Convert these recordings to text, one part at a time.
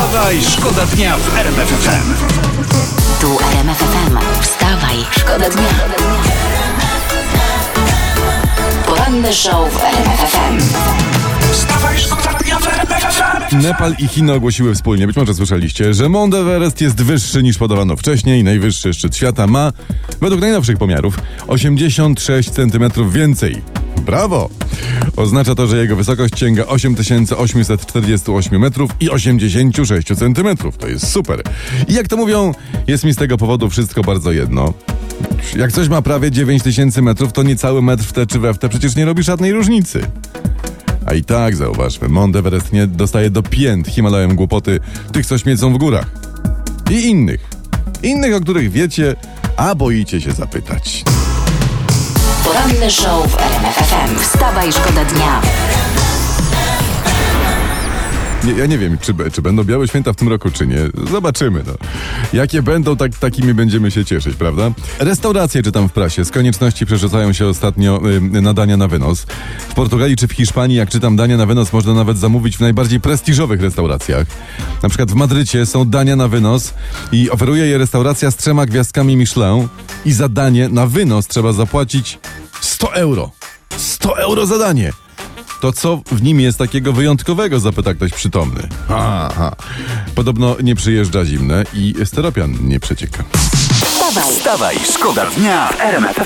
Wstawaj, szkoda dnia w RMF FM. Tu RMF FM. Wstawaj, szkoda dnia. Poranny show w RMF FM. Wstawaj, szkoda dnia w RMF FM. Nepal i Chiny ogłosiły wspólnie, być może słyszeliście, że Mount Everest jest wyższy niż podawano wcześniej. Najwyższy szczyt świata ma, według najnowszych pomiarów, 86 cm więcej. Brawo! Oznacza to, że jego wysokość sięga 8848 metrów i 86 cm. To jest super. I jak to mówią, jest mi z tego powodu wszystko bardzo jedno. Jak coś ma prawie 9000 metrów, to niecały metr w te czy we w te przecież nie robi żadnej różnicy. A i tak, zauważmy, Mount Everest nie dostaje do pięt Himalajem głupoty tych, co śmiecą w górach. I innych. Innych, o których wiecie, a boicie się zapytać. Poranny show w RMF FM. Wstawaj, szkoda dnia. Nie, ja nie wiem, czy, czy będą białe święta w tym roku, czy nie. Zobaczymy, no. Jakie będą, tak, takimi będziemy się cieszyć, prawda? Restauracje, czytam w prasie, z konieczności przerzucają się ostatnio y, na dania na wynos. W Portugalii czy w Hiszpanii, jak czytam, dania na wynos można nawet zamówić w najbardziej prestiżowych restauracjach. Na przykład w Madrycie są dania na wynos i oferuje je restauracja z trzema gwiazdkami Michelin i za danie na wynos trzeba zapłacić 100 euro. 100 euro za danie. To co w nim jest takiego wyjątkowego, zapyta ktoś przytomny. Aha. Podobno nie przyjeżdża zimne i steropian nie przecieka. Wstawaj, Wstawaj, szkoda dnia w RMF.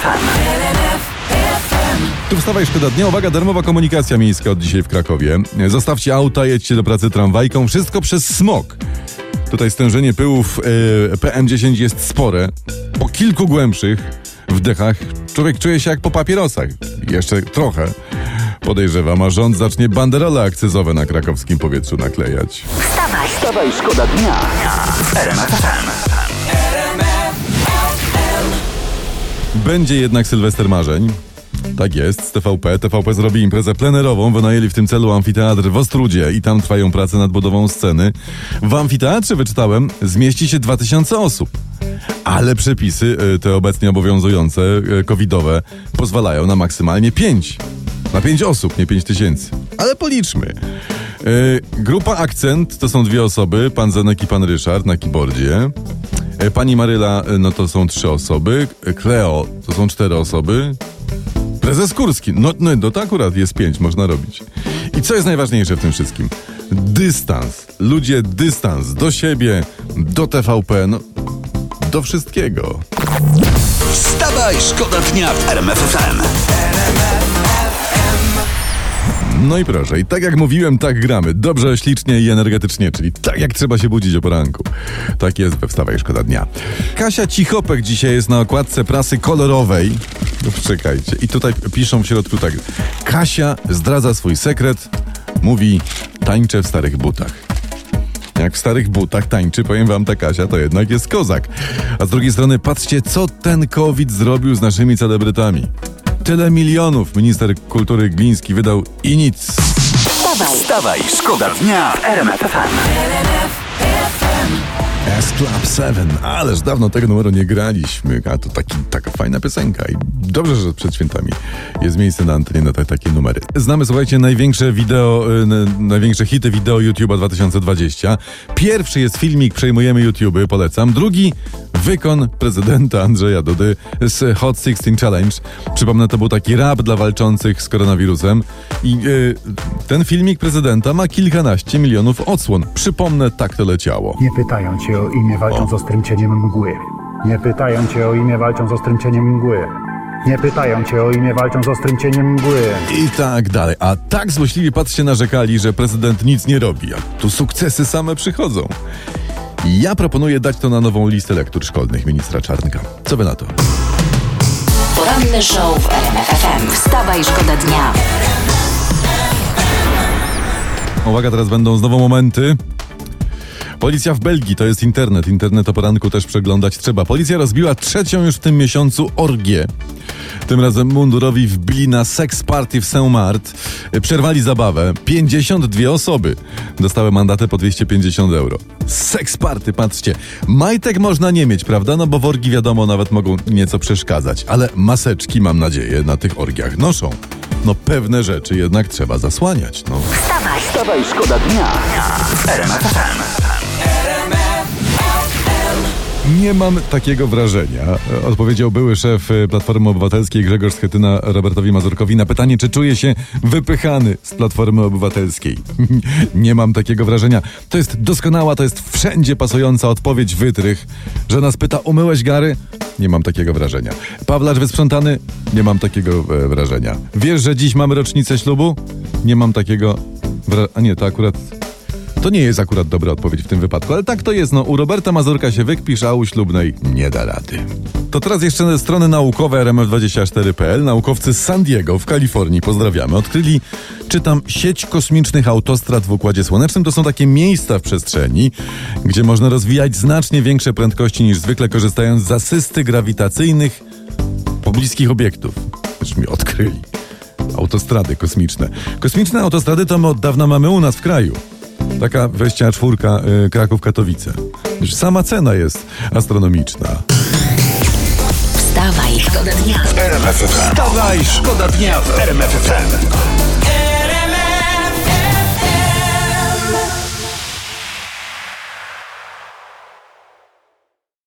Tu wstawaj szkoda dnia. Uwaga, darmowa komunikacja miejska od dzisiaj w Krakowie. Zostawcie auta, jedźcie do pracy tramwajką. Wszystko przez smog. Tutaj stężenie pyłów e, PM10 jest spore. Po kilku głębszych wdechach człowiek czuje się jak po papierosach. Jeszcze trochę. Podejrzewam, a rząd zacznie banderole akcyzowe na krakowskim powietrzu naklejać. wstawaj. Wstawaj, szkoda dnia w RMF FM. Będzie jednak Sylwester Marzeń. Tak jest, z TVP. TVP zrobi imprezę plenerową. Wynajęli w tym celu amfiteatr w Ostrudzie i tam trwają prace nad budową sceny. W amfiteatrze, wyczytałem, zmieści się 2000 osób. Ale przepisy, y, te obecnie obowiązujące, y, covidowe, pozwalają na maksymalnie 5. Na 5 osób, nie 5 tysięcy. Ale policzmy. Y, Grupa Akcent to są dwie osoby, pan Zenek i pan Ryszard na keyboardzie. Pani Maryla, no to są trzy osoby. Cleo to są cztery osoby. Prezes Kurski. No, no, no to akurat jest pięć, można robić. I co jest najważniejsze w tym wszystkim? Dystans. Ludzie, dystans do siebie, do TVP, no, do wszystkiego. Wstawaj, szkoda dnia w RMF FM. No i proszę, i tak jak mówiłem, tak gramy. Dobrze, ślicznie i energetycznie, czyli tak jak trzeba się budzić o poranku. Tak jest we Wstawaj Szkoda Dnia. Kasia Cichopek dzisiaj jest na okładce prasy kolorowej. No czekajcie. I tutaj piszą w środku tak. Kasia zdradza swój sekret. Mówi, tańczę w starych butach. Jak w starych butach tańczy, powiem wam, ta Kasia to jednak jest kozak. A z drugiej strony, patrzcie, co ten COVID zrobił z naszymi celebrytami. Tyle milionów minister kultury Gliński wydał i nic. Wstawaj, Wstawaj, szkoda dnia w RMF FM. S Club 7, ależ dawno tego numeru nie graliśmy, a to taki, taka fajna piosenka i dobrze, że przed świętami jest miejsce na antenie na te, takie numery. Znamy, słuchajcie, największe wideo, y, największe hity wideo YouTube'a 2020. Pierwszy jest filmik Przejmujemy YouTube, polecam. Drugi wykon prezydenta Andrzeja Dudy z Hot 16 Challenge. Przypomnę, to był taki rap dla walczących z koronawirusem i y, ten filmik prezydenta ma kilkanaście milionów odsłon. Przypomnę, tak to leciało. Nie pytają cię o imię walcząc z ostrym cieniem mgły. Nie pytają cię o imię walcząc z ostrym cieniem mgły. Nie pytają cię o imię walcząc z ostrym cieniem mgły. I tak dalej. A tak złośliwie patrzcie narzekali, że prezydent nic nie robi, a tu sukcesy same przychodzą. Ja proponuję dać to na nową listę lektur szkolnych ministra Czarnka. Co wy na to? poranny show w RMF FM. Wstawaj, szkoda dnia. Uwaga, teraz będą znowu momenty. Policja w Belgii to jest internet. Internet o poranku też przeglądać trzeba. Policja rozbiła trzecią już w tym miesiącu orgię. Tym razem mundurowi wbili na seks party w Saint-Mart. Przerwali zabawę. 52 osoby dostały mandaty po 250 euro. Seks party, patrzcie. Majtek można nie mieć, prawda? No bo w orgi wiadomo nawet mogą nieco przeszkadzać. Ale maseczki, mam nadzieję, na tych orgiach noszą. No pewne rzeczy jednak trzeba zasłaniać, no. Wstawaj, Wstawaj, szkoda dnia FM. Nie mam takiego wrażenia, e, odpowiedział były szef e, Platformy Obywatelskiej Grzegorz Schetyna Robertowi Mazurkowi na pytanie, czy czuje się wypychany z Platformy Obywatelskiej. Nie mam takiego wrażenia. To jest doskonała, to jest wszędzie pasująca odpowiedź wytrych. Że nas pyta, umyłeś gary? Nie mam takiego wrażenia. Pawlacz wysprzątany? Nie mam takiego e, wrażenia. Wiesz, że dziś mamy rocznicę ślubu? Nie mam takiego wrażenia. A nie, to akurat to nie jest akurat dobra odpowiedź w tym wypadku, ale tak to jest. No, u Roberta Mazurka się wykpisz, a u ślubnej nie da rady. To teraz jeszcze strony naukowe RMF24.pl. Naukowcy z San Diego w Kalifornii, pozdrawiamy, odkryli, czytam, sieć kosmicznych autostrad w Układzie Słonecznym. To są takie miejsca w przestrzeni, gdzie można rozwijać znacznie większe prędkości niż zwykle, korzystając z asysty grawitacyjnych pobliskich obiektów. Już mi odkryli. Autostrady kosmiczne. Kosmiczne autostrady to my od dawna mamy u nas w kraju. Taka weźcia czwórka y, Kraków-Katowice. Sama cena jest astronomiczna. Wstawaj, szkoda dnia. Wstawaj, szkoda dnia w RMF FM.